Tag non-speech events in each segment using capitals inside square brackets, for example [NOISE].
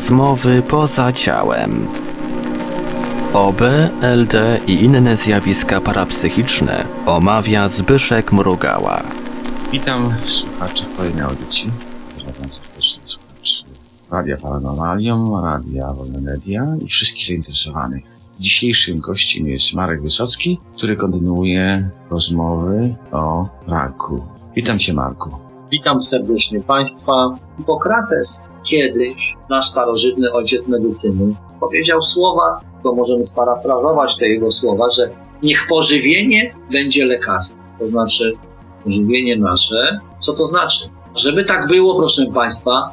Rozmowy poza ciałem. OB, LD i inne zjawiska parapsychiczne omawia Zbyszek Mrugała. Witam słuchaczy kolejnej audycji. Pozdrawiam serdecznie słuchaczy Radia Paranormalium, Radia Wolne Media i wszystkich zainteresowanych. Dzisiejszym gościem jest Marek Wysocki, który kontynuuje rozmowy o raku. Witam Cię Marku. Witam serdecznie Państwa. Hipokrates kiedyś, nasz starożytny ojciec medycyny, powiedział słowa, to możemy sparafrazować te jego słowa, że niech pożywienie będzie lekarstwem. To znaczy pożywienie nasze. Co to znaczy? Żeby tak było, proszę Państwa,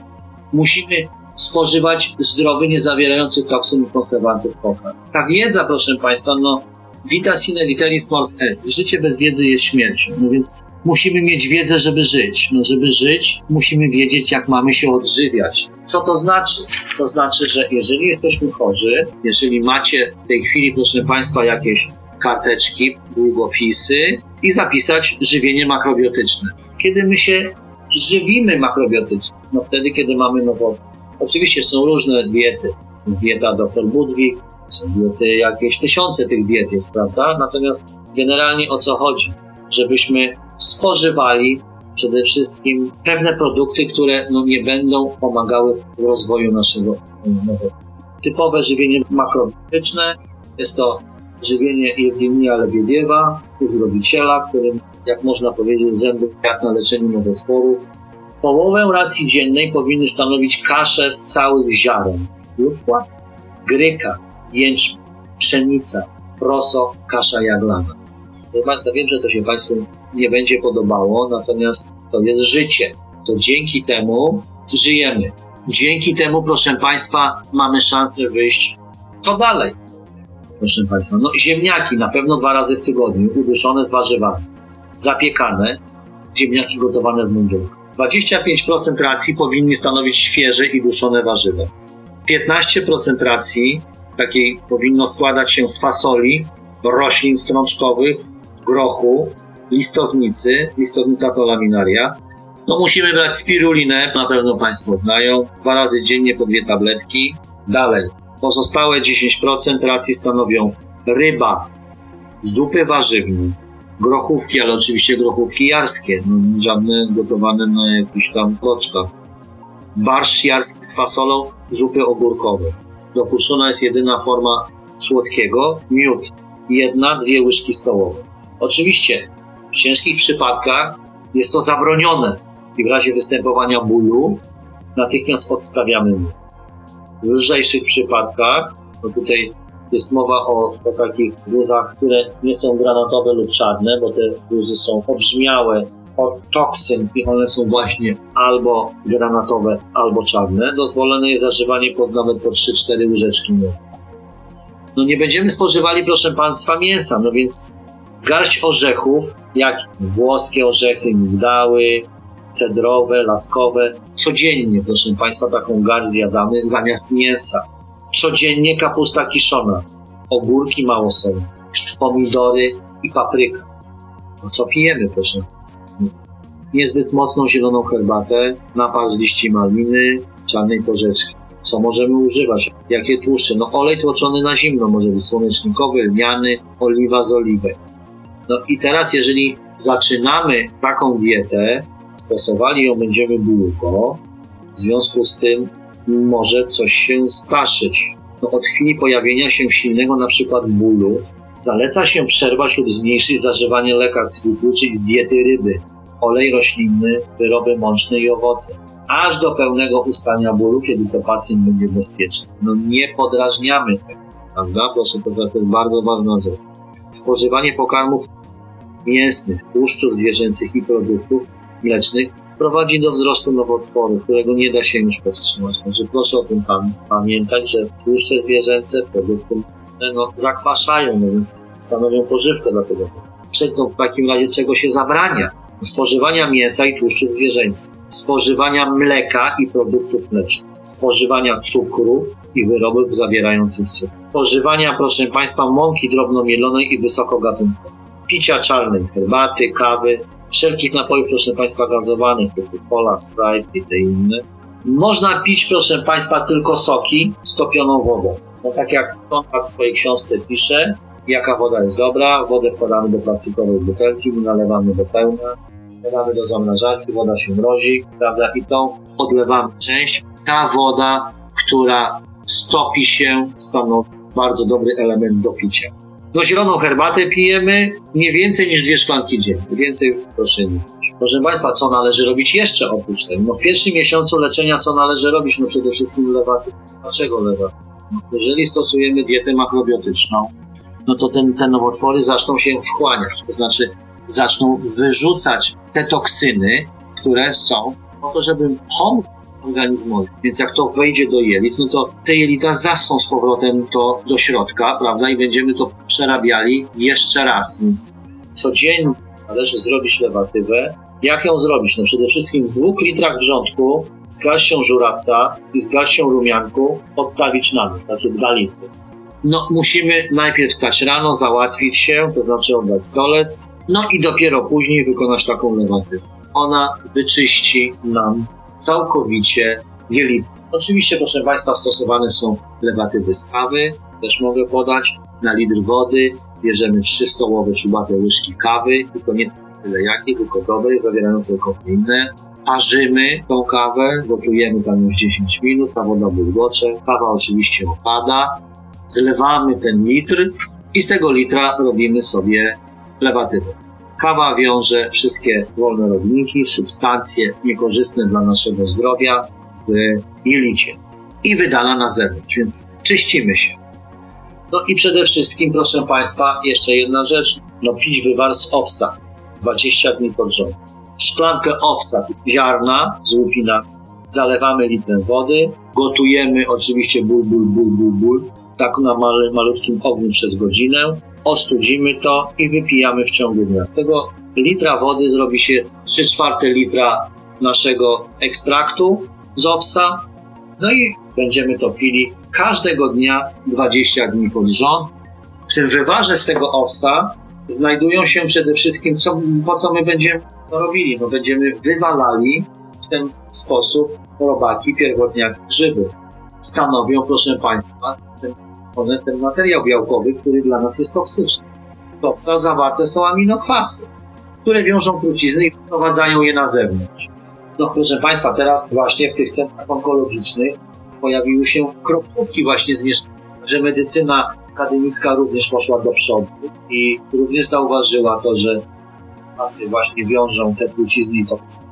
musimy spożywać zdrowy, nie zawierający toksyn i konserwantów pokarm. Ta wiedza, proszę Państwa, no vita sine literis mors est. Życie bez wiedzy jest śmiercią. No więc musimy mieć wiedzę, żeby żyć. No, żeby żyć, musimy wiedzieć, jak mamy się odżywiać. Co to znaczy? To znaczy, że jeżeli jesteśmy chorzy, jeżeli macie w tej chwili, proszę Państwa, jakieś karteczki, długopisy i zapisać żywienie makrobiotyczne. Kiedy my się żywimy makrobiotycznie? No wtedy, kiedy mamy nowotwór. Oczywiście są różne diety. Jest dieta dr Budwig, są diety jakieś tysiące tych diet jest, prawda? Natomiast generalnie o co chodzi? Żebyśmy spożywali przede wszystkim pewne produkty, które no, nie będą pomagały w rozwoju naszego nowotworu. Typowe żywienie makrobiotyczne jest to żywienie Jewgenia Lebiediewa, uzdrowiciela, którym, jak można powiedzieć, zęby jak na leczeniu nowotworu. Połowę racji dziennej powinny stanowić kasze z całych ziaren lub płat, gryka, jęczmień, pszenica, proso, kasza jaglana. Państwa, wiem, że to się Państwu nie będzie podobało, natomiast to jest życie. To dzięki temu żyjemy. Dzięki temu, proszę Państwa, mamy szansę wyjść. Co dalej? Proszę Państwa, no ziemniaki na pewno dwa razy w tygodniu, uduszone z warzywami. Zapiekane, ziemniaki gotowane w mundurku. 25% racji powinni stanowić świeże i duszone warzywa. 15% racji takiej powinno składać się z fasoli, roślin strączkowych, grochu, listownicy, listownica to laminaria. No musimy brać spirulinę, na pewno Państwo znają, dwa razy dziennie po dwie tabletki. Dalej, pozostałe 10% racji stanowią ryba, zupy warzywne, grochówki, ale oczywiście grochówki jarskie, no, żadne gotowane na jakichś tam kloczkach. Barszcz jarski z fasolą, zupy ogórkowe. Dopuszczona jest jedyna forma słodkiego, miód. Jedna, dwie łyżki stołowe. Oczywiście w ciężkich przypadkach jest to zabronione i w razie występowania bólu natychmiast odstawiamy. W lżejszych przypadkach, no tutaj jest mowa o, o takich guzach, które nie są granatowe lub czarne, bo te guzy są obrzmiałe od toksyn i one są właśnie albo granatowe, albo czarne. Dozwolone jest zażywanie pod nawet po 3-4 łyżeczki miodu. No nie będziemy spożywali, proszę Państwa, mięsa, no więc garść orzechów, jak włoskie orzechy, migdały, cedrowe, laskowe, codziennie, proszę Państwa, taką garść zjadamy zamiast mięsa. Codziennie kapusta kiszona, ogórki małosole, pomidory i papryka. No co pijemy, proszę? Niezbyt mocną zieloną herbatę, napar z liści maliny, czarnej porzeczki. Co możemy używać? Jakie tłuszcze? No olej tłoczony na zimno, może być słonecznikowy, lniany, oliwa z oliwek. No i teraz, jeżeli zaczynamy taką dietę, stosowali ją będziemy długo, w związku z tym może coś się staszyć. No od chwili pojawienia się silnego na przykład bólu, zaleca się przerwać lub zmniejszyć zażywanie lekarstw czyli z diety ryby, olej roślinny, wyroby mączne i owoce, aż do pełnego ustania bólu, kiedy to pacjent będzie bezpieczny. No nie podrażniamy tego, prawda? Proszę, to, to jest bardzo ważna rzecz. Spożywanie pokarmów mięsnych, tłuszczów zwierzęcych i produktów mlecznych prowadzi do wzrostu nowotworu, którego nie da się już powstrzymać. Także proszę o tym pamiętać, że tłuszcze zwierzęce, produkty no, zakwaszają, no więc stanowią pożywkę dla tego. W takim razie czego się zabrania? Spożywania mięsa i tłuszczów zwierzęcych, spożywania mleka i produktów mlecznych, spożywania cukru i wyrobów zawierających cukier, spożywania, proszę Państwa, mąki drobnomielonej i wysokogatunkowej, picia czarnej, herbaty, kawy, wszelkich napojów, proszę Państwa, gazowanych, typu cola, Sprite i te inne, Można pić, proszę Państwa, tylko soki z topioną wodą. No tak jak Konrad w swojej książce pisze, jaka woda jest dobra, wodę wkładamy do plastikowej butelki, nalewamy do pełna, wkładamy do zamrażarki, woda się mrozi, prawda, i tą odlewamy część. Ta woda, która stopi się, stanowi bardzo dobry element do picia. No zieloną herbatę pijemy nie więcej niż dwie szklanki dziennie. Więcej proszę nie. Proszę Państwa, co należy robić jeszcze oprócz tego? No w pierwszym miesiącu leczenia co należy robić? No przede wszystkim lewaty. Dlaczego lewaty? No, jeżeli stosujemy dietę makrobiotyczną, no to ten, te nowotwory zaczną się wchłaniać, to znaczy zaczną wyrzucać te toksyny, które są po to, żeby pomóc organizmowi. Więc jak to wejdzie do jelit, no to te jelita zasą z powrotem to do środka, prawda, i będziemy to przerabiali jeszcze raz. Więc codziennie należy zrobić lewatywę. Jak ją zrobić? No przede wszystkim w dwóch litrach wrzątku z garścią żurawca i z garścią rumianku odstawić na noc, znaczy dwa litry. No, musimy najpierw wstać rano, załatwić się, to znaczy oddać stolec, no i dopiero później wykonać taką lewatywę. Ona wyczyści nam całkowicie jelita. Oczywiście, proszę Państwa, stosowane są lewatywy z kawy, też mogę podać. Na litr wody bierzemy 3 stołowe czubate łyżki kawy, tylko nie tyle jakiej, tylko dobrej, zawierającej kofeinę. Parzymy tą kawę, gotujemy tam już 10 minut, ta woda bulgocze, kawa oczywiście opada, zlewamy ten litr i z tego litra robimy sobie lewatywę. Kawa wiąże wszystkie wolne rodniki, substancje niekorzystne dla naszego zdrowia w jelicie i wydala na zewnątrz, więc czyścimy się. No i przede wszystkim, proszę Państwa, jeszcze jedna rzecz, no pić wywar z owsa. 20 dni pod rząd. Szklankę owsa, ziarna z łupina, zalewamy litrem wody, gotujemy oczywiście ból, ból, ból, ból, ból, tak na mal, malutkim ogniu przez godzinę, ostudzimy to i wypijamy w ciągu dnia. Z tego litra wody zrobi się 3 czwarte litra naszego ekstraktu z owsa, no i będziemy to pili każdego dnia 20 dni pod rząd. W tym wywarze z tego owsa znajdują się przede wszystkim, co, po co my będziemy to robili. No będziemy wywalali w ten sposób robaki, pierwotniaki grzyby. Stanowią, proszę Państwa, ten, ten materiał białkowy, który dla nas jest toksyczny. W owsa zawarte są aminokwasy, które wiążą trucizny i wprowadzają je na zewnątrz. No proszę Państwa, teraz właśnie w tych centrach onkologicznych pojawiły się kropówki właśnie z mieszkania, że medycyna akademicka również poszła do przodu i również zauważyła to, że kwasy właśnie wiążą te trucizny i toksyny.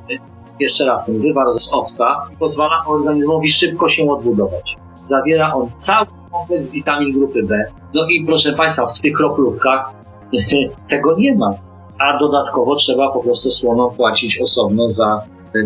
Jeszcze raz, ten wywar z owsa pozwala organizmowi szybko się odbudować. Zawiera on cały kompleks witamin grupy B. No i proszę Państwa, w tych kroplówkach [LAUGHS] tego nie ma. A dodatkowo trzeba po prostu słono płacić osobno za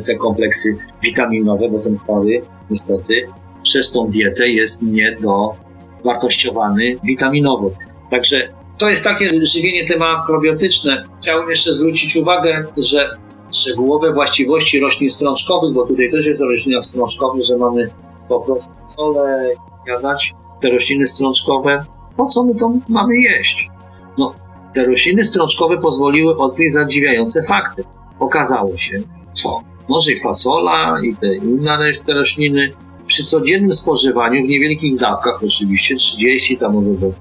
te, kompleksy witaminowe, bo ten chory niestety przez tą dietę jest niedowartościowany witaminowo. Także to jest takie żywienie te makrobiotyczne. Chciałbym jeszcze zwrócić uwagę, że szczegółowe właściwości roślin strączkowych, bo tutaj też jest roślina strączkowych, że mamy po prostu sole, jadać te rośliny strączkowe. Po co my to mamy jeść? No, te rośliny strączkowe pozwoliły odkryć zadziwiające fakty. Okazało się, co? Może i fasola i te inne te rośliny przy codziennym spożywaniu w niewielkich dawkach, oczywiście 30 tam może do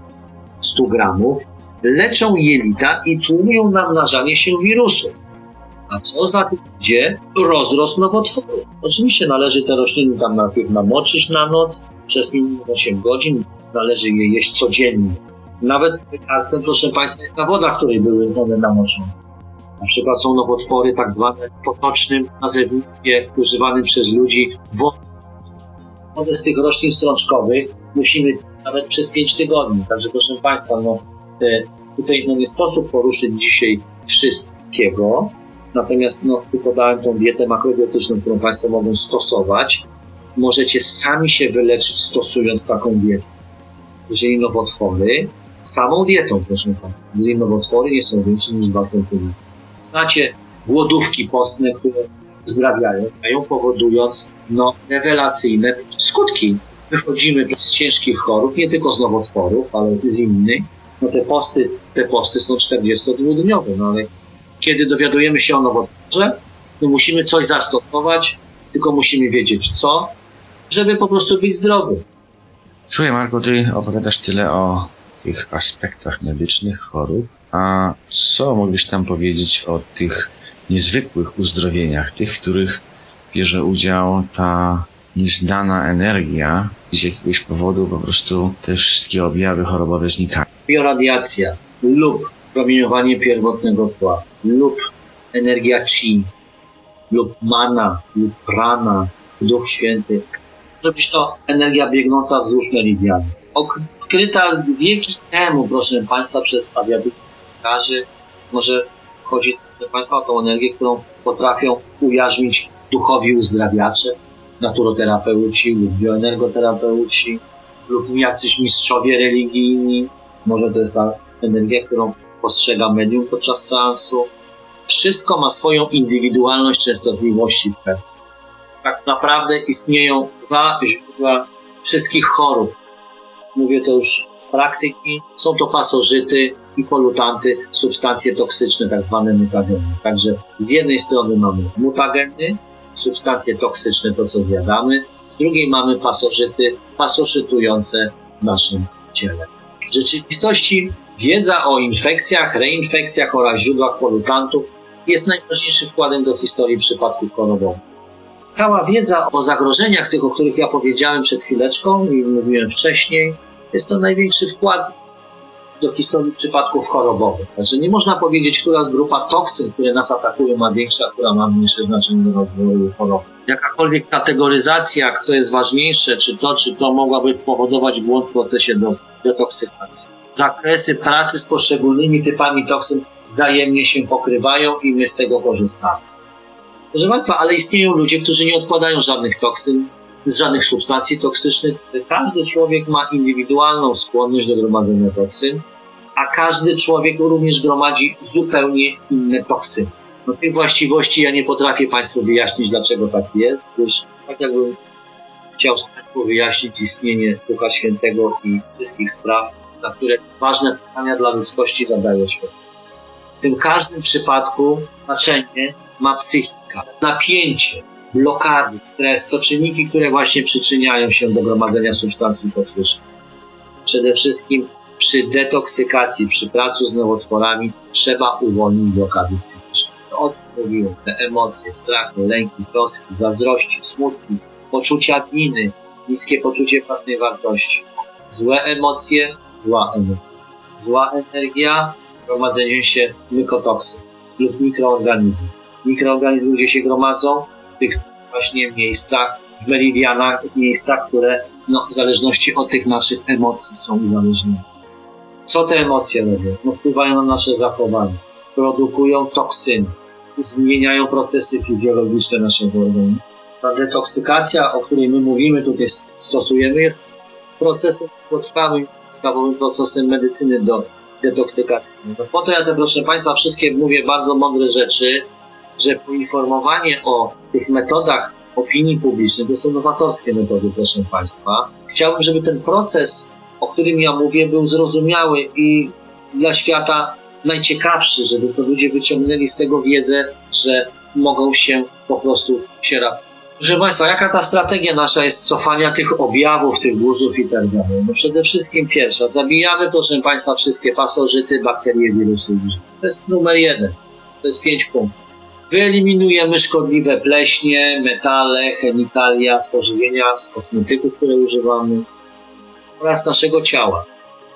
100 gramów, leczą jelita i tłumią namnażanie się wirusów. A co za tym idzie? Rozrost nowotworów. Oczywiście należy te rośliny tam najpierw namoczyć na noc, przez minimum 8 godzin, należy je jeść codziennie. Nawet lekarstwem, proszę Państwa, jest ta woda, której były one namoczone. Na przykład są nowotwory tak zwane w potocznym nazewnictwie używanym przez ludzi wody. Wodę z tych roślin strączkowych musimy nawet przez 5 tygodni. Także proszę Państwa, no, te, tutaj no, nie sposób poruszyć dzisiaj wszystkiego, natomiast no, podałem tą dietę makrobiotyczną, którą Państwo mogą stosować. Możecie sami się wyleczyć stosując taką dietę. Jeżeli nowotwory, samą dietą, proszę Państwa, jeżeli nowotwory nie są większe niż 2 cm. Znacie głodówki postne, które uzdrawiają, dają powodując no, rewelacyjne skutki. Wychodzimy z ciężkich chorób, nie tylko z nowotworów, ale z innych. No te posty, te posty są 42-dniowe, no ale kiedy dowiadujemy się o nowotworze, to musimy coś zastosować, tylko musimy wiedzieć co, żeby po prostu być zdrowy. Słuchaj Marko, ty opowiadasz tyle o tych aspektach medycznych chorób, a co mógłbyś tam powiedzieć o tych niezwykłych uzdrowieniach, tych, w których bierze udział ta nieznana energia i z jakiegoś powodu po prostu te wszystkie objawy chorobowe znikają. bioradiacja lub promieniowanie pierwotnego tła lub energia chi lub mana lub prana, Duch Święty. Może być to energia biegnąca wzdłuż meridianu. Odkryta wieki temu, proszę Państwa, przez lekarzy. Może chodzi, proszę Państwa, o tą energię, którą potrafią ujarzmić duchowi uzdrawiacze, naturoterapeuci lub bioenergoterapeuci lub jacyś mistrzowie religijni. Może to jest ta energia, którą postrzega medium podczas seansu. Wszystko ma swoją indywidualność częstotliwości w sercu. Tak naprawdę istnieją dwa źródła wszystkich chorób. Mówię to już z praktyki. Są to pasożyty i polutanty, substancje toksyczne, tak zwane mutageny. Także z jednej strony mamy mutageny, substancje toksyczne, to co zjadamy, z drugiej mamy pasożyty, pasożytujące w naszym ciele. W rzeczywistości wiedza o infekcjach, reinfekcjach oraz źródłach polutantów jest najważniejszym wkładem do historii przypadków chorobowych. Cała wiedza o zagrożeniach, tych, o których ja powiedziałem przed chwileczką i mówiłem wcześniej, jest to największy wkład do historii przypadków chorobowych. Także nie można powiedzieć, która grupa toksyn, które nas atakują, ma większe, a która ma mniejsze znaczenie do rozwoju choroby. Jakakolwiek kategoryzacja, co jest ważniejsze, czy to, czy to mogłaby powodować błąd w procesie detoksykacji. Zakresy pracy z poszczególnymi typami toksyn wzajemnie się pokrywają i my z tego korzystamy. Proszę Państwa, ale istnieją ludzie, którzy nie odkładają żadnych toksyn, z żadnych substancji toksycznych. Każdy człowiek ma indywidualną skłonność do gromadzenia toksyn, a każdy człowiek również gromadzi zupełnie inne toksyny. No, tych właściwości ja nie potrafię Państwu wyjaśnić, dlaczego tak jest, gdyż tak jakbym chciał Państwu wyjaśnić istnienie Ducha Świętego i wszystkich spraw, na które ważne pytania dla ludzkości zadaje świat. W tym każdym przypadku znaczenie ma psychika, napięcie, blokady, stres to czynniki, które właśnie przyczyniają się do gromadzenia substancji toksycznych. Przede wszystkim przy detoksykacji, przy pracy z nowotworami trzeba uwolnić blokady psychiczne. O tym mówiłem, te emocje, strachy, lęki, troski, zazdrości, smutki, poczucia winy, niskie poczucie własnej wartości. Złe emocje, zła energia. Zła energia, gromadzenie się mykotoksyn lub mikroorganizmów. Mikroorganizmy, gdzie się gromadzą, w tych właśnie miejscach, w meridianach, w miejscach, które no, w zależności od tych naszych emocji są uzależnione. Co te emocje robią? No, wpływają na nasze zachowanie, produkują toksyny, zmieniają procesy fizjologiczne naszego organizmu. Ta detoksykacja, o której my mówimy, tutaj stosujemy, jest procesem trwałym, podstawowym procesem medycyny do detoksykacji. No po to ja te, proszę Państwa, wszystkie mówię bardzo mądre rzeczy, że poinformowanie o tych metodach opinii publicznej to są nowatorskie metody, proszę Państwa. Chciałbym, żeby ten proces, o którym ja mówię, był zrozumiały i dla świata najciekawszy, żeby to ludzie wyciągnęli z tego wiedzę, że mogą się po prostu się. Proszę Państwa, jaka ta strategia nasza jest cofania tych objawów, tych burzów i tak dalej? No przede wszystkim pierwsza, zabijamy, proszę Państwa, wszystkie pasożyty, bakterie, wirusy. To jest numer jeden. To jest pięć punktów. Wyeliminujemy szkodliwe pleśnie, metale, chemikalia, spożywienia z kosmetyków, które używamy oraz naszego ciała.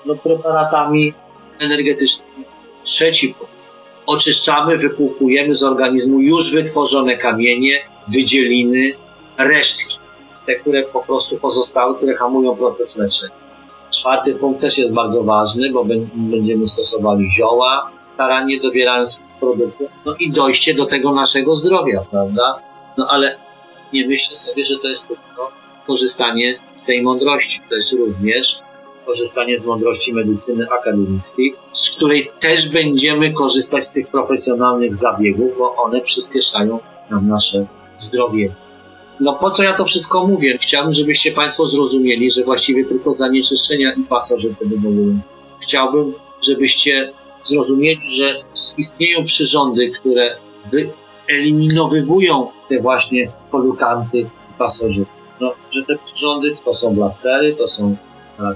No, preparatami energetycznymi. Trzeci punkt. Oczyszczamy, wypłukujemy z organizmu już wytworzone kamienie, wydzieliny, resztki. Te, które po prostu pozostały, które hamują proces leczenia. Czwarty punkt też jest bardzo ważny, bo będziemy stosowali zioła, staranie dobierając produkty, no i dojście do tego naszego zdrowia, prawda? No ale nie myślę sobie, że to jest tylko korzystanie z tej mądrości. To jest również korzystanie z mądrości medycyny akademickiej, z której też będziemy korzystać z tych profesjonalnych zabiegów, bo one przyspieszają nam nasze zdrowie. No po co ja to wszystko mówię? Chciałbym, żebyście Państwo zrozumieli, że właściwie tylko zanieczyszczenia i pasożyty wywołują. Chciałbym, żebyście zrozumieli, że istnieją przyrządy, które wyeliminowywują te właśnie polutanty i pasożyty. No, że te przyrządy to są blastery, to są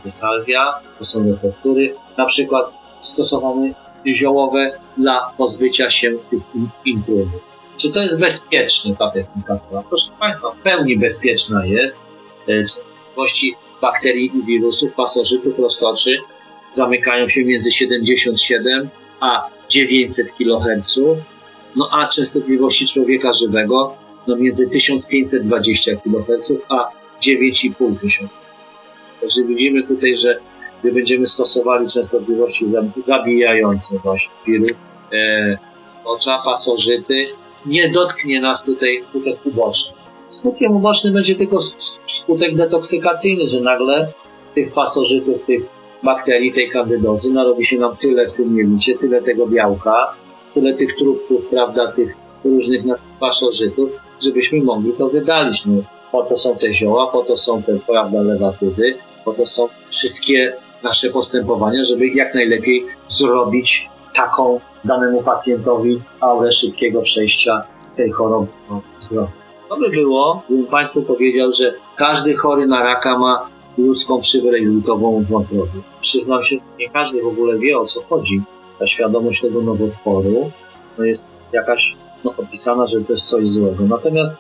salvia, to są receptury, na przykład stosowane ziołowe dla pozbycia się tych in- intruzów. Czy to jest bezpieczne, ta technika? Proszę Państwa, w pełni bezpieczna jest. E, Częstotliwości bakterii i wirusów, pasożytów, roztoczy zamykają się między 77 a 900 kHz, no a częstotliwości człowieka żywego no między 1520 kHz a 9,5 tysiąca. Także widzimy tutaj, że gdy będziemy stosowali częstotliwości za- zabijające właśnie wirus, e, ocza, pasożyty, nie dotknie nas tutaj skutek uboczny. Skutkiem ubocznym będzie tylko sk- skutek detoksykacyjny, że nagle tych pasożytów, tych bakterii, tej kandydozy narobi się nam tyle w tym jelicie, tyle tego białka, tyle tych trupków, prawda, tych różnych pasożytów, żebyśmy mogli to wydalić. No, po to są te zioła, po to są te, prawda, lewatydy, po to są wszystkie nasze postępowania, żeby jak najlepiej zrobić taką danemu pacjentowi aurę szybkiego przejścia z tej choroby do zdrowia. To by było, gdybym Państwu powiedział, że każdy chory na raka ma ludzką przywrę jelitową w wątrobie. Przyznam się, nie każdy w ogóle wie o co chodzi. Ta świadomość tego nowotworu no jest jakaś no, opisana, że to jest coś złego. Natomiast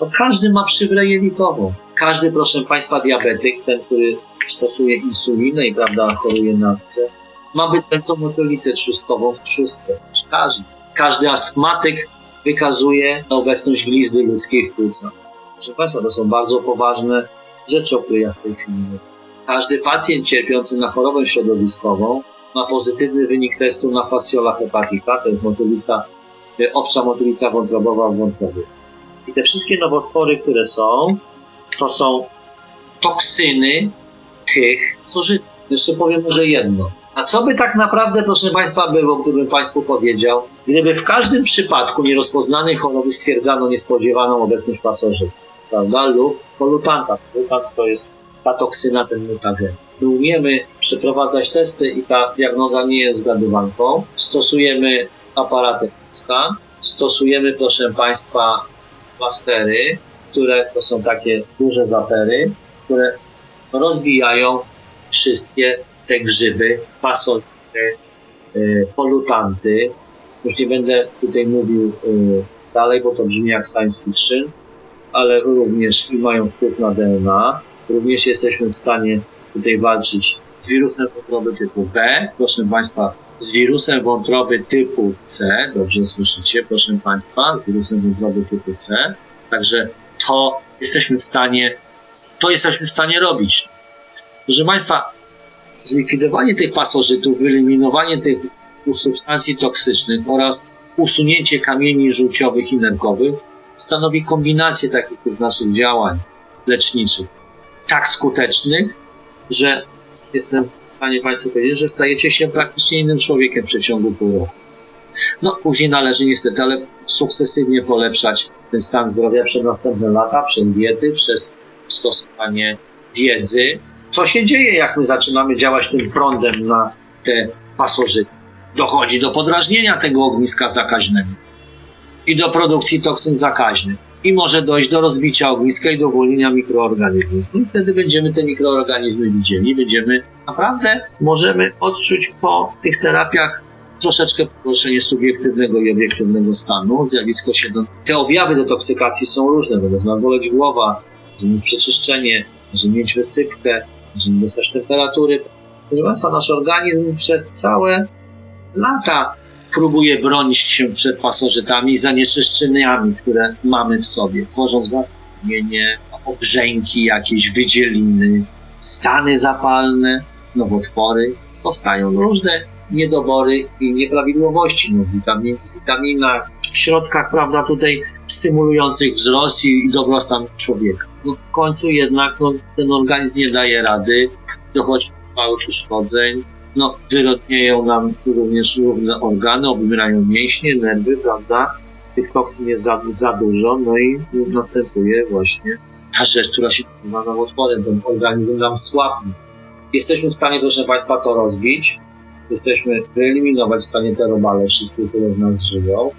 no, każdy ma przywrę jelitową. Każdy, proszę Państwa, diabetyk, ten, który stosuje insulinę i prawda, choruje na apce, ma bydlęcą motolicę trzustkową w trzustce. Każdy. Każdy astmatyk wykazuje obecność glizdy ludzkiej w płucach. Proszę Państwa, to są bardzo poważne rzeczy, o których ja w tej chwili mówię. Każdy pacjent cierpiący na chorobę środowiskową ma pozytywny wynik testu na fasciola hepatica, to jest motylica, obca motylica wątrobowa w wątrobie. I te wszystkie nowotwory, które są, to są toksyny tych zużytych. Jeszcze powiem może jedno. A co by tak naprawdę, proszę Państwa, było, gdybym Państwu powiedział, gdyby w każdym przypadku nierozpoznanej choroby stwierdzano niespodziewaną obecność pasożytów, prawda, lub polutanta. Polutant to jest ta toksyna, ten mutagen. My umiemy przeprowadzać testy i ta diagnoza nie jest zgadywanką. Stosujemy aparaty stosujemy, proszę Państwa, plastery, które to są takie duże zapery, które rozwijają wszystkie te grzyby, pasożyty, y, polutanty. Już nie będę tutaj mówił y, dalej, bo to brzmi jak science fiction, ale również i mają wpływ na DNA. Również jesteśmy w stanie tutaj walczyć z wirusem wątroby typu B, proszę Państwa, z wirusem wątroby typu C, dobrze słyszycie, proszę Państwa, z wirusem wątroby typu C. Także to jesteśmy w stanie, to jesteśmy w stanie robić. Proszę Państwa, zlikwidowanie tych pasożytów, wyeliminowanie tych substancji toksycznych oraz usunięcie kamieni żółciowych i nerkowych stanowi kombinację takich naszych działań leczniczych tak skutecznych, że jestem w stanie Państwu powiedzieć, że stajecie się praktycznie innym człowiekiem w przeciągu pół roku. No, później należy niestety, ale sukcesywnie polepszać ten stan zdrowia przez następne lata, przez diety, przez stosowanie wiedzy. Co się dzieje, jak my zaczynamy działać tym prądem na te pasożyty? Dochodzi do podrażnienia tego ogniska zakaźnego i do produkcji toksyn zakaźnych. I może dojść do rozbicia ogniska i do uwolnienia mikroorganizmów. No I wtedy będziemy te mikroorganizmy widzieli, będziemy naprawdę możemy odczuć po tych terapiach troszeczkę pogorszenie subiektywnego i obiektywnego stanu. Zjawisko się do... Te objawy detoksykacji są różne, bo można boleć głowa, może mieć przeczyszczenie, może mieć wysypkę, może nie dostać temperatury. Proszę Państwa, nasz organizm przez całe lata próbuje bronić się przed pasożytami i zanieczyszczeniami, które mamy w sobie, tworząc kamienie, obrzęki, jakieś wydzieliny, stany zapalne, nowotwory. Powstają różne niedobory i nieprawidłowości, no, witamin, witamina, w środkach, prawda, tutaj stymulujących wzrost i, i dobrostan człowieka. No, w końcu jednak no, ten organizm nie daje rady, dochodzi do małych uszkodzeń, no, wyrodnieją nam również różne organy, obumierają mięśnie, nerwy, prawda? Tych toksyn jest za, za dużo, no i następuje właśnie ta rzecz, która się nazywa nowotworem, ten organizm nam słabnie. Jesteśmy w stanie, proszę Państwa, to rozbić, jesteśmy wyeliminować w stanie te robale wszystkie, które w nas żyją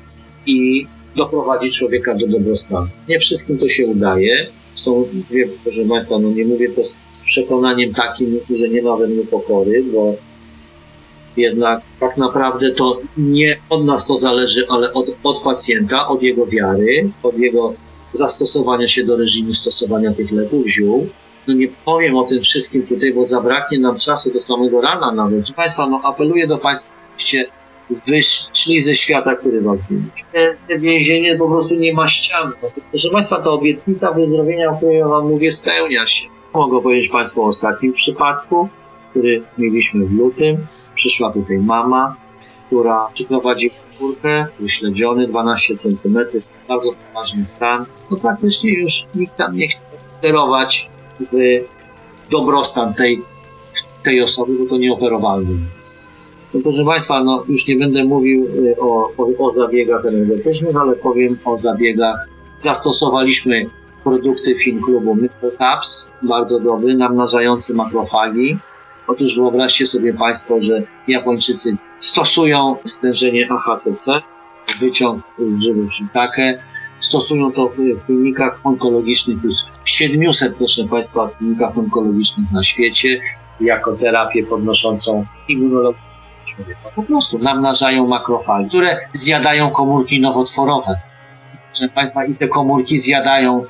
i doprowadzi człowieka do dobrostanu. Nie wszystkim to się udaje. Są, wiem, proszę Państwa, no nie mówię to z, z przekonaniem takim, że nie ma we mnie pokory, bo jednak tak naprawdę to nie od nas to zależy, ale od, od pacjenta, od jego wiary, od jego zastosowania się do reżimu stosowania tych leków, ziół. No nie powiem o tym wszystkim tutaj, bo zabraknie nam czasu do samego rana nawet. Proszę Państwa, no apeluję do Państwa, żebyście wyszli ze świata, który was zmienić. Te, te więzienie po prostu nie ma ścian. Proszę Państwa, ta obietnica wyzdrowienia, o której ja Wam mówię, spełnia się. Mogę powiedzieć Państwu o ostatnim przypadku, który mieliśmy w lutym. Przyszła tutaj mama, która przyprowadziła czwórkę, wyśledziony 12 cm, bardzo poważny stan. No praktycznie już nikt tam nie chciał operować w dobrostan tej, tej osoby, bo to nieoperowalne. No proszę Państwa, no już nie będę mówił y, o, o, o zabiegach energetycznych, ale powiem o zabiegach. Zastosowaliśmy produkty Fin Klubu Microcaps, bardzo dobry, namnażający makrofagi. Otóż wyobraźcie sobie Państwo, że Japończycy stosują stężenie AHCC, wyciąg z grzybów shiitake, stosują to w klinikach onkologicznych 700, proszę Państwa, klinikach onkologicznych na świecie, jako terapię podnoszącą immunologię człowieka. Po prostu namnażają makrofagi, które zjadają komórki nowotworowe. Proszę Państwa, i te komórki zjadają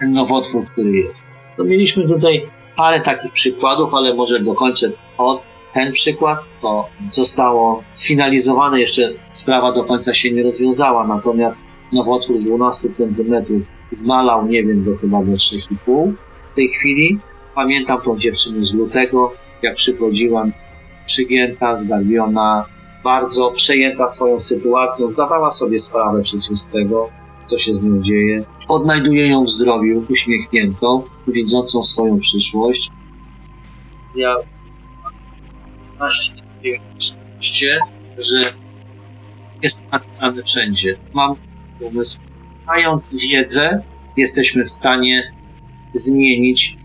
ten nowotwór, który jest. To mieliśmy tutaj parę takich przykładów, ale może dokończę od ten przykład. To zostało sfinalizowane, jeszcze sprawa do końca się nie rozwiązała, natomiast nowotwór 12 cm zmalał, nie wiem, do chyba do 3,5 w tej chwili. Pamiętam tą dziewczynę z lutego, jak przychodziłam przygięta, zgarbiona, bardzo przejęta swoją sytuacją, zdawała sobie sprawę przecież z tego, co się z nią dzieje. Odnajduję ją w zdrowiu, uśmiechniętą, widzącą swoją przyszłość. Ja mam szczęście, że jest napisane wszędzie. Mam pomysł. Mając wiedzę, jesteśmy w stanie zmienić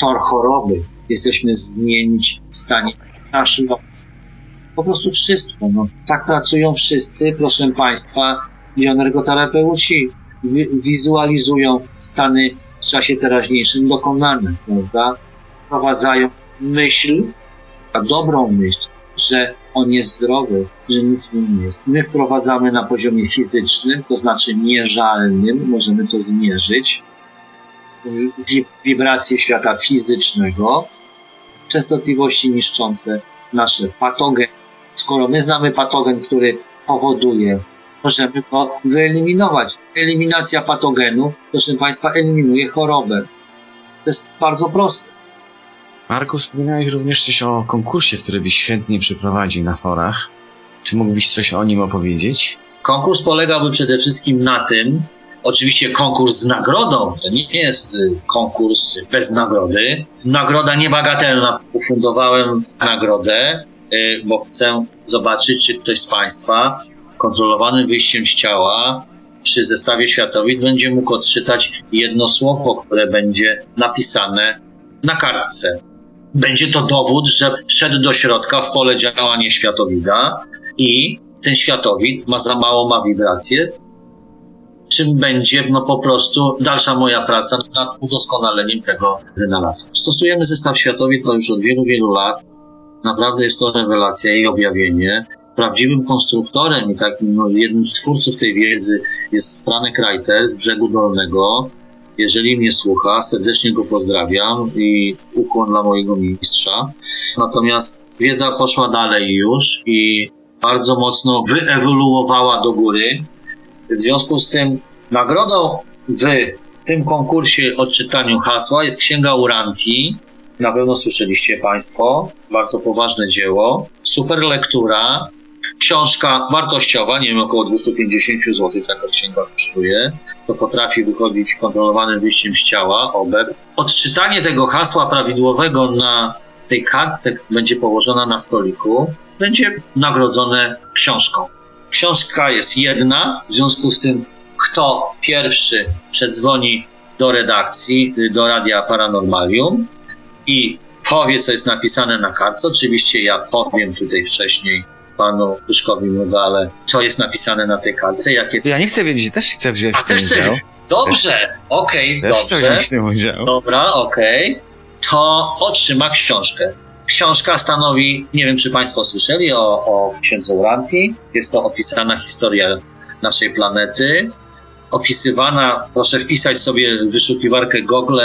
tor choroby. Jesteśmy zmienić w stanie nasz los. Po prostu wszystko. No. Tak pracują wszyscy, proszę Państwa. Wi- Wizualizują stany w czasie teraźniejszym dokonane, prawda? Wprowadzają myśl, a dobrą myśl, że on jest zdrowy, że nic mu nie jest. My wprowadzamy na poziomie fizycznym, to znaczy mierzalnym, możemy to zmierzyć, wi- wibracje świata fizycznego, częstotliwości niszczące nasze patogeny. Skoro my znamy patogen, który powoduje, możemy go wyeliminować. Eliminacja patogenu, proszę Państwa, eliminuje chorobę. To jest bardzo proste. Marku, wspominałeś również coś o konkursie, który byś chętnie przeprowadził na forach. Czy mógłbyś coś o nim opowiedzieć? Konkurs polegałby przede wszystkim na tym, oczywiście konkurs z nagrodą, to nie jest y, konkurs bez nagrody. Nagroda niebagatelna. Ufundowałem nagrodę, y, bo chcę zobaczyć, czy ktoś z Państwa kontrolowanym wyjściem z ciała przy zestawie światowym będzie mógł odczytać jedno słowo, które będzie napisane na kartce. Będzie to dowód, że wszedł do środka w pole działania światowida i ten światowid ma za mało, ma wibracje, czym będzie no po prostu dalsza moja praca nad udoskonaleniem tego wynalazku. Stosujemy zestaw światowy to już od wielu, wielu lat. Naprawdę jest to rewelacja i objawienie. Prawdziwym konstruktorem i takim no, jednym z twórców tej wiedzy jest Franek Reiter z Brzegu Dolnego. Jeżeli mnie słucha, serdecznie go pozdrawiam i ukłon dla mojego mistrza. Natomiast wiedza poszła dalej już i bardzo mocno wyewoluowała do góry. W związku z tym nagrodą w tym konkursie odczytaniu hasła jest Księga Uranti. Na pewno słyszeliście Państwo. Bardzo poważne dzieło. Super lektura. Książka wartościowa, nie wiem, około 250 zł taka księga kosztuje. To potrafi wychodzić kontrolowanym wyjściem z ciała, obek. Odczytanie tego hasła prawidłowego na tej kartce, która będzie położona na stoliku, będzie nagrodzone książką. Książka jest jedna, w związku z tym, kto pierwszy przedzwoni do redakcji, do Radia Paranormalium i powie, co jest napisane na kartce. Oczywiście ja powiem tutaj wcześniej, panu Pyszkowi Mrugale, co jest napisane na tej kartce, jakie... Ja nie chcę wiedzieć, też chcę wziąć A w tym też chcę udział. Dobrze, okej, Też chcę dobrze. wziąć w tym udział. Dobra, okej. To otrzyma książkę. Książka stanowi, nie wiem czy Państwo słyszeli o, o księdze Uranti. Jest to opisana historia naszej planety. Opisywana, proszę wpisać sobie w wyszukiwarkę Google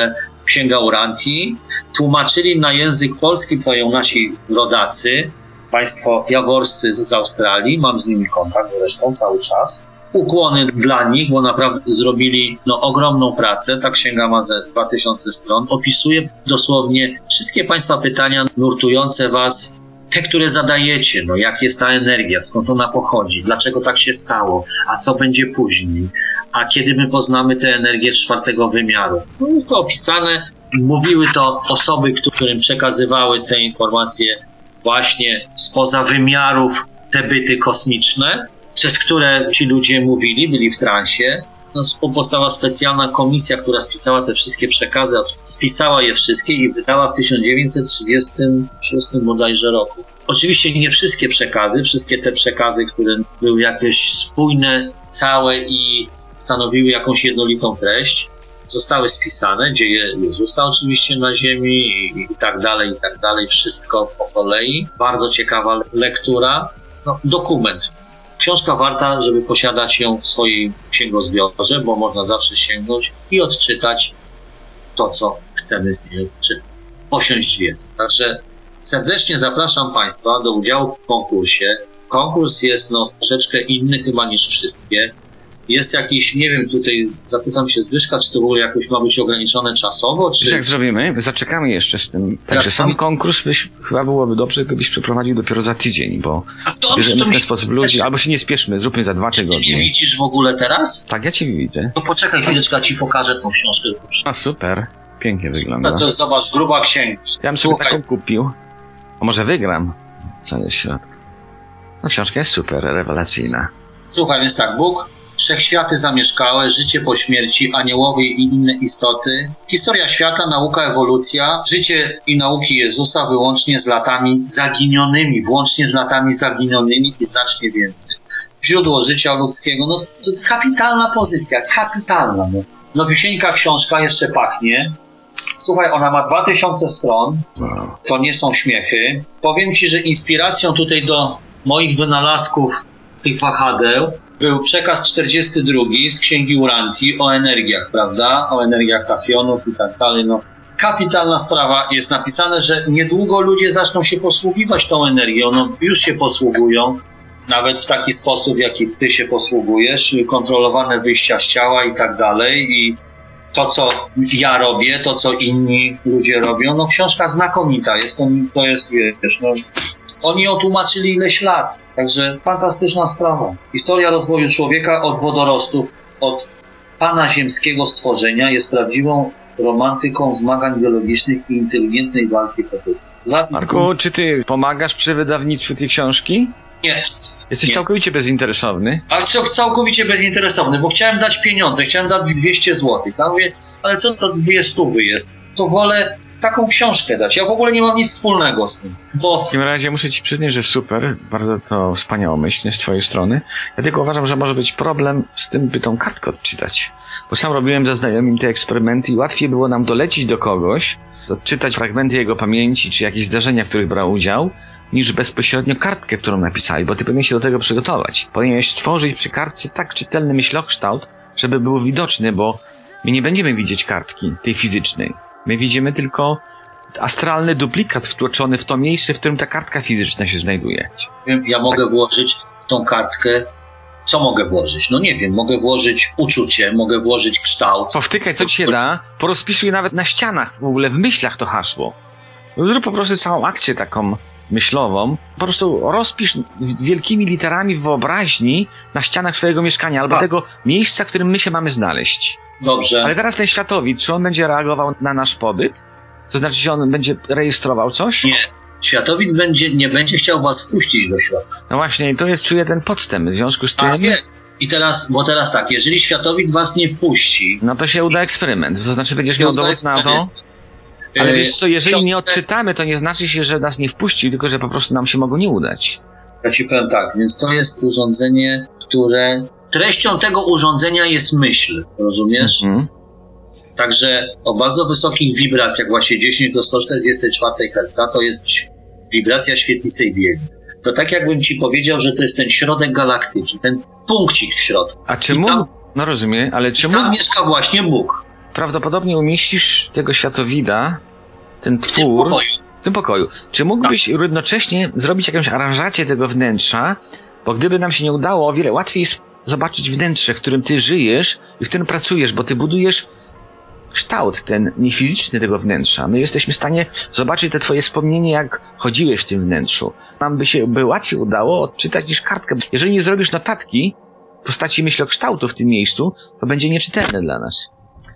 Księga Uranti. Tłumaczyli na język polski to ją nasi rodacy, państwo jaworscy z Australii. Mam z nimi kontakt zresztą cały czas ukłony dla nich, bo naprawdę zrobili no, ogromną pracę. Ta księga ma ze 2000 stron. Opisuje dosłownie wszystkie Państwa pytania nurtujące Was, te, które zadajecie. No, jak jest ta energia, skąd ona pochodzi, dlaczego tak się stało, a co będzie później, a kiedy my poznamy tę energię czwartego wymiaru. No, jest to opisane. Mówiły to osoby, którym przekazywały te informacje właśnie spoza wymiarów, te byty kosmiczne przez które ci ludzie mówili, byli w transie. No, powstała specjalna komisja, która spisała te wszystkie przekazy, spisała je wszystkie i wydała w 1936 bodajże roku. Oczywiście nie wszystkie przekazy, wszystkie te przekazy, które były jakieś spójne, całe i stanowiły jakąś jednolitą treść, zostały spisane, dzieje Jezusa oczywiście na ziemi i, i tak dalej, i tak dalej, wszystko po kolei. Bardzo ciekawa lektura, no, dokument, Książka warta, żeby posiadać ją w swojej księgozbiorze, bo można zawsze sięgnąć i odczytać to, co chcemy z niej czy posiąść wiedzę. Także serdecznie zapraszam Państwa do udziału w konkursie. Konkurs jest no, troszeczkę inny chyba niż wszystkie. Jest jakiś, nie wiem, tutaj zapytam się Zbyszka, czy to w ogóle jakoś ma być ograniczone czasowo, Wiesz czy... jak zrobimy? Zaczekamy jeszcze z tym. Także sam konkurs byś, chyba byłoby dobrze, gdybyś przeprowadził dopiero za tydzień, bo dobrze, bierzemy to w ten sposób ludzi, albo się nie spieszmy, zróbmy za dwa Ty mnie tygodnie. widzisz w ogóle teraz? Tak, ja cię widzę. To poczekaj chwileczkę, Ci pokażę tą książkę. A super, pięknie wygląda. To jest, zobacz, gruba księga. Ja bym sobie taką kupił. A może wygram? Co jest w środku? No książka jest super, rewelacyjna. Słuchaj, więc tak, Bóg, wszechświaty zamieszkałe, życie po śmierci, aniołowie i inne istoty, historia świata, nauka, ewolucja, życie i nauki Jezusa wyłącznie z latami zaginionymi, włącznie z latami zaginionymi i znacznie więcej. Źródło życia ludzkiego, no to kapitalna pozycja, kapitalna. No. Nowicieńka książka jeszcze pachnie. Słuchaj, ona ma 2000 stron, to nie są śmiechy. Powiem Ci, że inspiracją tutaj do moich wynalazków tych wahadeł był przekaz 42 z księgi Uranti o energiach, prawda? O energiach kafionów i tak dalej. No, kapitalna sprawa. Jest napisane, że niedługo ludzie zaczną się posługiwać tą energią. No, już się posługują. Nawet w taki sposób, jaki ty się posługujesz, kontrolowane wyjścia z ciała i tak dalej. I to, co ja robię, to, co inni ludzie robią, no książka znakomita jest, to, to jest, wiesz, no, oni ją tłumaczyli ileś lat, także fantastyczna sprawa. Historia rozwoju człowieka od wodorostów, od pana ziemskiego stworzenia jest prawdziwą romantyką zmagań biologicznych i inteligentnej walki kobiet. Marku, czy ty pomagasz przy wydawnictwie tej książki? Nie, Jesteś Nie. całkowicie bezinteresowny. ale co, całkowicie bezinteresowny, bo chciałem dać pieniądze, chciałem dać 200 zł. Ja mówię, ale co to dwie stówy jest? To wolę taką książkę dać. Ja w ogóle nie mam nic wspólnego z tym, bo W takim razie muszę ci przyznać, że super, bardzo to wspaniałomyślnie z twojej strony. Ja tylko uważam, że może być problem z tym, by tą kartkę odczytać. Bo sam robiłem ze znajomym te eksperymenty i łatwiej było nam dolecić do kogoś, odczytać fragmenty jego pamięci, czy jakieś zdarzenia, w których brał udział, niż bezpośrednio kartkę, którą napisali, bo ty powinien się do tego przygotować. Powinieneś stworzyć przy kartce tak czytelny myślokształt, żeby był widoczny, bo my nie będziemy widzieć kartki, tej fizycznej. My widzimy tylko astralny duplikat wtłoczony w to miejsce, w którym ta kartka fizyczna się znajduje. ja mogę włożyć w tą kartkę. Co mogę włożyć? No nie wiem, mogę włożyć uczucie, mogę włożyć kształt. Powtykaj co ci się da, porozpisuj nawet na ścianach, w ogóle w myślach to hasło. Zrób po prostu całą akcję taką myślową. Po prostu rozpisz wielkimi literami wyobraźni na ścianach swojego mieszkania albo A. tego miejsca, w którym my się mamy znaleźć. Dobrze. Ale teraz ten światowid, czy on będzie reagował na nasz pobyt? To znaczy, że on będzie rejestrował coś? Nie. Światowid będzie, nie będzie chciał was wpuścić do środka. No właśnie, to jest, czuję ten podstęp, w związku z czym... Tak jest. I teraz, bo teraz tak, jeżeli światowid was nie wpuści, No to się uda eksperyment. To znaczy będziesz miał dowód na to. Ale yy, wiesz co, jeżeli nie odczytamy, to nie znaczy się, że nas nie wpuści, tylko że po prostu nam się mogło nie udać. Ja ci powiem tak, więc to jest urządzenie, które. Treścią tego urządzenia jest myśl, rozumiesz? Mhm. Także o bardzo wysokich wibracjach, właśnie 10 do 144 Hz, to jest wibracja świetlistej biegi. To tak jakbym ci powiedział, że to jest ten środek galaktyki, ten punkcik w środku. A czy mógł, tam- no rozumiem, ale czy Tam mógł, mieszka właśnie Bóg. Prawdopodobnie umieścisz tego światowida, ten twór, w tym pokoju. Czy mógłbyś Tak. równocześnie zrobić jakąś aranżację tego wnętrza? Bo gdyby nam się nie udało, o wiele łatwiej jest zobaczyć wnętrze, w którym ty żyjesz i w którym pracujesz, bo ty budujesz kształt ten niefizyczny tego wnętrza. My jesteśmy w stanie zobaczyć te twoje wspomnienie, jak chodziłeś w tym wnętrzu. Nam by się by łatwiej udało odczytać niż kartkę. Jeżeli nie zrobisz notatki w postaci myślokształtu w tym miejscu, to będzie nieczytelne dla nas.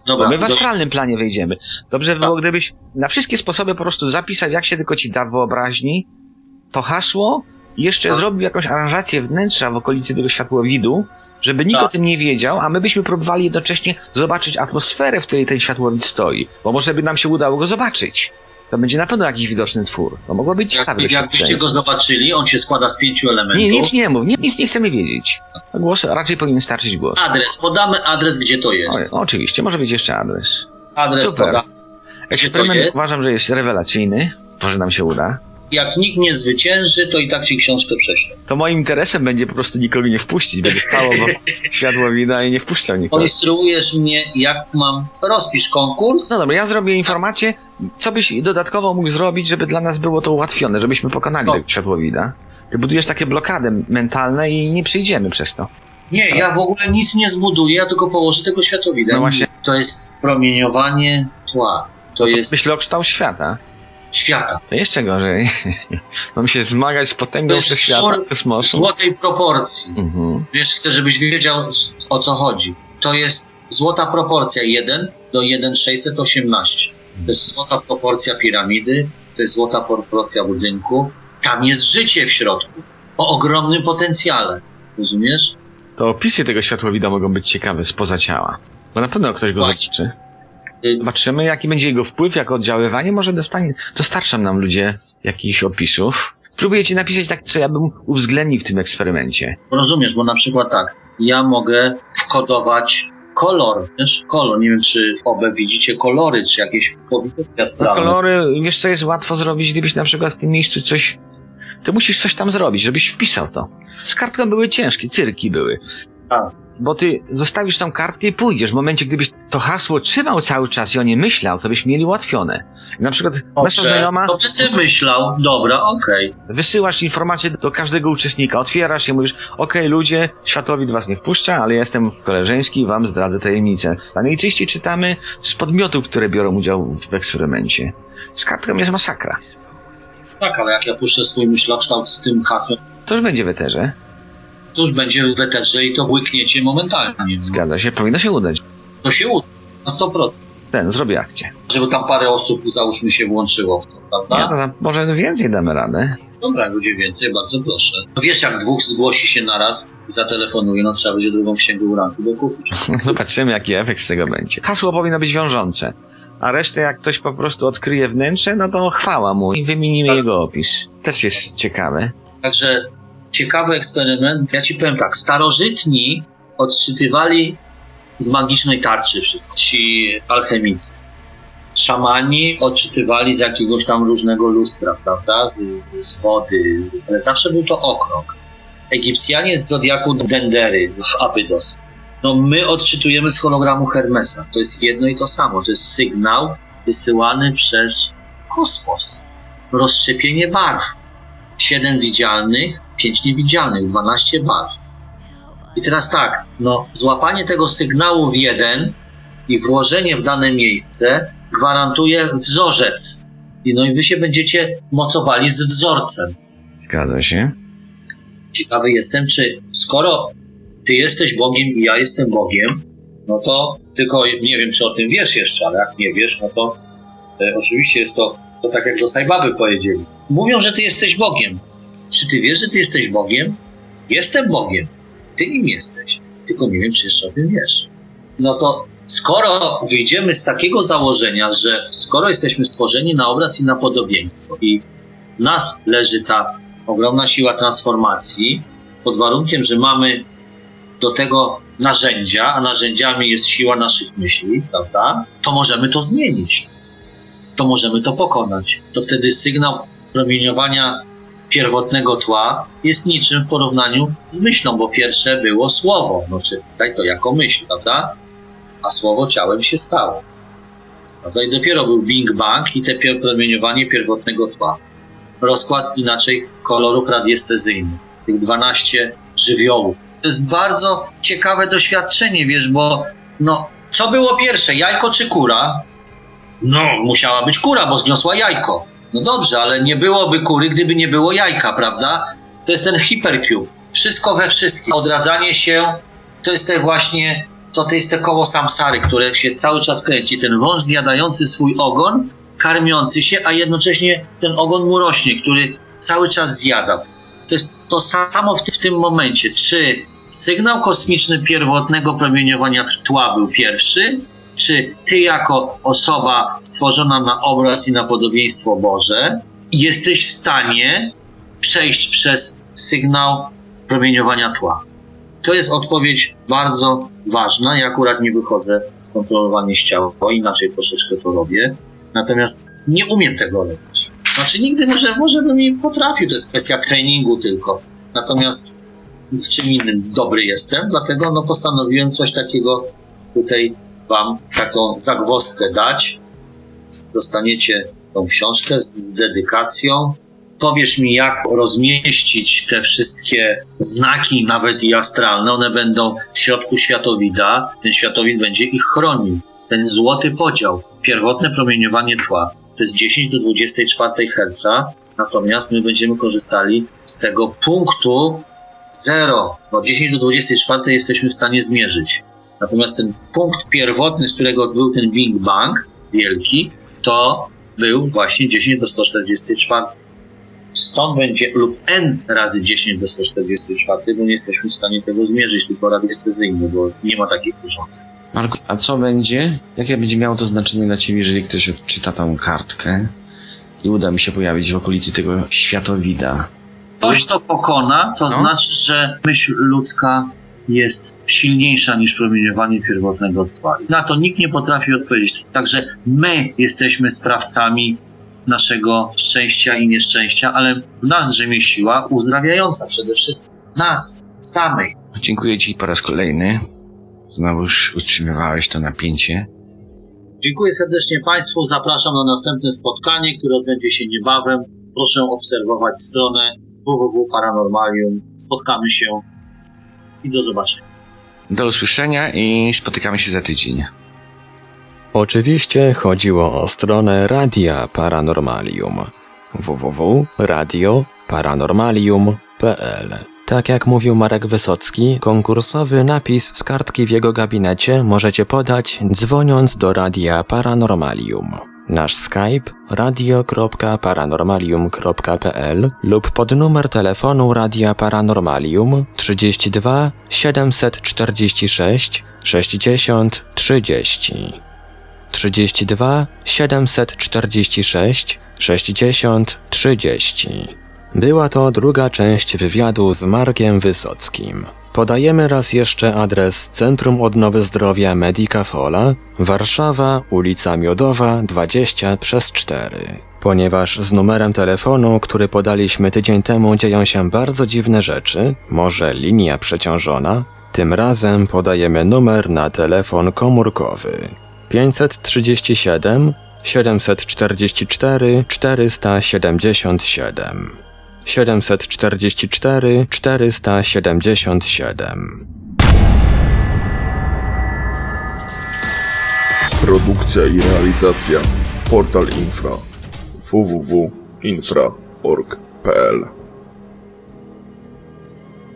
Dobra, my w do- astralnym planie wejdziemy. Dobrze by było, gdybyś na wszystkie sposoby po prostu zapisał, jak się tylko ci da w wyobraźni, to hasło i jeszcze Tak. zrobił jakąś aranżację wnętrza w okolicy tego światłowidu, żeby nikt Tak. o tym nie wiedział, a my byśmy próbowali jednocześnie zobaczyć atmosferę, w której ten światłowid stoi. Bo może by nam się udało go zobaczyć. To będzie na pewno jakiś widoczny twór. To mogło być ciekawe jak, jakbyście doświadczenie. go zobaczyli, on się składa z pięciu elementów. Nie, nic nie mów, nie, nic nie chcemy wiedzieć. Głos, raczej powinien starczyć głos. Adres, podamy adres, gdzie to O, jest. oczywiście, może być jeszcze adres. Adres super. podamy. Eksperyment uważam, że jest rewelacyjny. Może nam się uda. Jak nikt nie zwycięży, to i tak ci książkę prześlę. To moim interesem będzie po prostu nikogo nie wpuścić. Będę stało bo [LAUGHS] światło wina i nie wpuszczał nikogo. Poinstruujesz mnie, jak mam. Rozpisz konkurs. No dobra, ja zrobię informację, co byś dodatkowo mógł zrobić, żeby dla nas było to ułatwione, żebyśmy pokonali No. światłowida. Ty budujesz takie blokady mentalne i nie przyjdziemy przez to. Nie, ja w ogóle nic nie zbuduję, ja tylko położę tego światowida. No właśnie. To jest promieniowanie tła. To jest Myślę o kształt świata. Świata. To jeszcze gorzej. [LAUGHS] Mam się zmagać z potęgą wszechświata, kosmosu. Złotej proporcji. Mhm. Wiesz, chcę, żebyś wiedział o co chodzi. To jest złota proporcja 1 do 1,618. To jest złota proporcja piramidy, to jest złota proporcja budynku. Tam jest życie w środku. O ogromnym potencjale. Rozumiesz? To opisy tego światłowida mogą być ciekawe spoza ciała. Bo na pewno ktoś go Właśnie. zobaczy. Zobaczymy, jaki będzie jego wpływ, jako oddziaływanie. Może dostanie, dostarczą nam ludzie jakichś opisów. Spróbuję ci napisać tak, co ja bym uwzględnił w tym eksperymencie. Rozumiesz, bo na przykład tak, ja mogę wkodować kolor, wiesz, kolor, nie wiem czy obie widzicie kolory, czy jakieś No, kolory, wiesz co jest łatwo zrobić, gdybyś na przykład w tym miejscu coś... To musisz coś tam zrobić, żebyś wpisał to. Z kartką były ciężkie, cyrki były. Bo ty zostawisz tą kartkę i pójdziesz. W momencie, gdybyś to hasło trzymał cały czas i o nie myślał, to byś mieli ułatwione. Na przykład nasza Dobrze, znajoma... To będę myślał, dobra, okej. Wysyłasz informację do każdego uczestnika, otwierasz i mówisz, okej ludzie, światłowid was nie wpuszcza, ale ja jestem koleżeński i wam zdradzę tajemnicę. A najczęściej czytamy z podmiotów, które biorą udział w eksperymencie. Z kartką jest masakra. Tak, ale jak ja puszczę swój myślokształt z tym hasłem, To już będzie w eterze. To już będzie w eterze i to błykniecie momentalnie. Zgadza się, powinno się udać. To się uda, na 100%. Ten, zrobię akcję. Żeby tam parę osób, załóżmy, się włączyło w to, prawda? Ja to może więcej damy radę. Dobra, będzie więcej, bardzo proszę. No wiesz, jak dwóch zgłosi się naraz i zatelefonuje, no trzeba będzie drugą księgę urantu dokupić. [LAUGHS] Zobaczymy, jaki efekt z tego będzie. Hasło powinno być wiążące. A resztę, jak ktoś po prostu odkryje wnętrze, no to chwała mu i wymienimy jego opis. Też jest ciekawe. Także ciekawy eksperyment. Ja ci powiem tak, starożytni odczytywali z magicznej tarczy wszystko. Ci alchemicy. Szamani odczytywali z jakiegoś tam różnego lustra, prawda? Z, z, wody, ale zawsze był to okrąg. Egipcjanie z zodiaku Dendery w Abydos. No my odczytujemy z hologramu Hermesa. To jest jedno i to samo. To jest sygnał wysyłany przez kosmos. Rozszczepienie barw. 7 widzialnych, 5 niewidzialnych, 12 barw. I teraz tak, no, złapanie tego sygnału w jeden i włożenie w dane miejsce gwarantuje wzorzec. I no i wy się będziecie mocowali z wzorcem. Zgadza się. Ciekawy jestem, czy skoro ty jesteś Bogiem i ja jestem Bogiem, no to tylko nie wiem, czy o tym wiesz jeszcze, ale jak nie wiesz, no to e, oczywiście jest to, to tak jak do Sajbaby powiedzieli. Mówią, że ty jesteś Bogiem. Czy ty wiesz, że ty jesteś Bogiem? Jestem Bogiem. Ty nim jesteś. Tylko nie wiem, czy jeszcze o tym wiesz. No to skoro wyjdziemy z takiego założenia, że skoro jesteśmy stworzeni na obraz i na podobieństwo i nas leży ta ogromna siła transformacji, pod warunkiem, że mamy do tego narzędzia, a narzędziami jest siła naszych myśli, prawda? To możemy to zmienić. To możemy to pokonać. To wtedy sygnał promieniowania pierwotnego tła jest niczym w porównaniu z myślą, bo pierwsze było słowo. No czytaj to jako myśl, prawda? A słowo ciałem się stało. Prawda? I dopiero był Bing Bang i te promieniowanie pierwotnego tła. Rozkład inaczej kolorów radiescezyjnych. Tych 12 żywiołów. To jest bardzo ciekawe doświadczenie, wiesz, bo no, co było pierwsze, jajko czy kura? No, musiała być kura, bo zniosła jajko. No dobrze, ale nie byłoby kury, gdyby nie było jajka, prawda? To jest ten hypercube. Wszystko we wszystkim. Odradzanie się to jest te właśnie, to, to jest te koło samsary, które się cały czas kręci. Ten wąż zjadający swój ogon, karmiący się, a jednocześnie ten ogon mu rośnie, który cały czas zjada. To jest to samo w, w tym momencie. Czy sygnał kosmiczny pierwotnego promieniowania tła był pierwszy, czy ty jako osoba stworzona na obraz i na podobieństwo Boże jesteś w stanie przejść przez sygnał promieniowania tła? To jest odpowiedź bardzo ważna. Ja akurat nie wychodzę kontrolowanie ciała, inaczej troszeczkę to robię. Natomiast nie umiem tego robić. Znaczy nigdy może, może bym nie potrafił, to jest kwestia treningu tylko. Natomiast w czym innym dobry jestem, dlatego no postanowiłem coś takiego tutaj wam taką zagwozdkę dać. Dostaniecie tą książkę z, z dedykacją. Powiesz mi, jak rozmieścić te wszystkie znaki, nawet i astralne. One będą w środku światowida. Ten światowid będzie ich chronił. Ten złoty podział, pierwotne promieniowanie tła, to jest 10 do 24 Hz. Natomiast my będziemy korzystali z tego punktu 0. No 10 do 24 jesteśmy w stanie zmierzyć. Natomiast ten punkt pierwotny, z którego był ten Big Bang wielki, to był właśnie 10 do 144. Stąd będzie lub n razy 10 do 144, bo nie jesteśmy w stanie tego zmierzyć, tylko radiestezyjnie, bo nie ma takich urządzeń. Marku, a co będzie? Jakie będzie miało to znaczenie dla ciebie, jeżeli ktoś odczyta tą kartkę i uda mi się pojawić w okolicy tego światowida? Ktoś to pokona, to No. znaczy, że myśl ludzka jest silniejsza niż promieniowanie pierwotnego tła. Na to nikt nie potrafi odpowiedzieć. Także my jesteśmy sprawcami naszego szczęścia i nieszczęścia, ale w nas drzemie siła uzdrawiająca przede wszystkim. Nas, samych. Dziękuję ci po raz kolejny. Znowuż utrzymywałeś to napięcie. Dziękuję serdecznie Państwu. Zapraszam na następne spotkanie, które odbędzie się niebawem. Proszę obserwować stronę www.paranormalium. Spotkamy się i do zobaczenia. Do usłyszenia i spotykamy się za tydzień. Oczywiście chodziło o stronę Radia Paranormalium www.radioparanormalium.pl Tak jak mówił Marek Wysocki, konkursowy napis z kartki w jego gabinecie możecie podać dzwoniąc do Radia Paranormalium. Nasz Skype radio.paranormalium.pl lub pod numer telefonu Radia Paranormalium 32 746 60 30. 32 746 60 30. Była to druga część wywiadu z Markiem Wysockim. Podajemy raz jeszcze adres Centrum Odnowy Zdrowia Medica Fola, Warszawa, ulica Miodowa 20 przez 4. Ponieważ z numerem telefonu, który podaliśmy tydzień temu dzieją się bardzo dziwne rzeczy, może linia przeciążona, tym razem podajemy numer na telefon komórkowy 537 744 477 744 477 Produkcja i realizacja Portal Infra www.infra.org.pl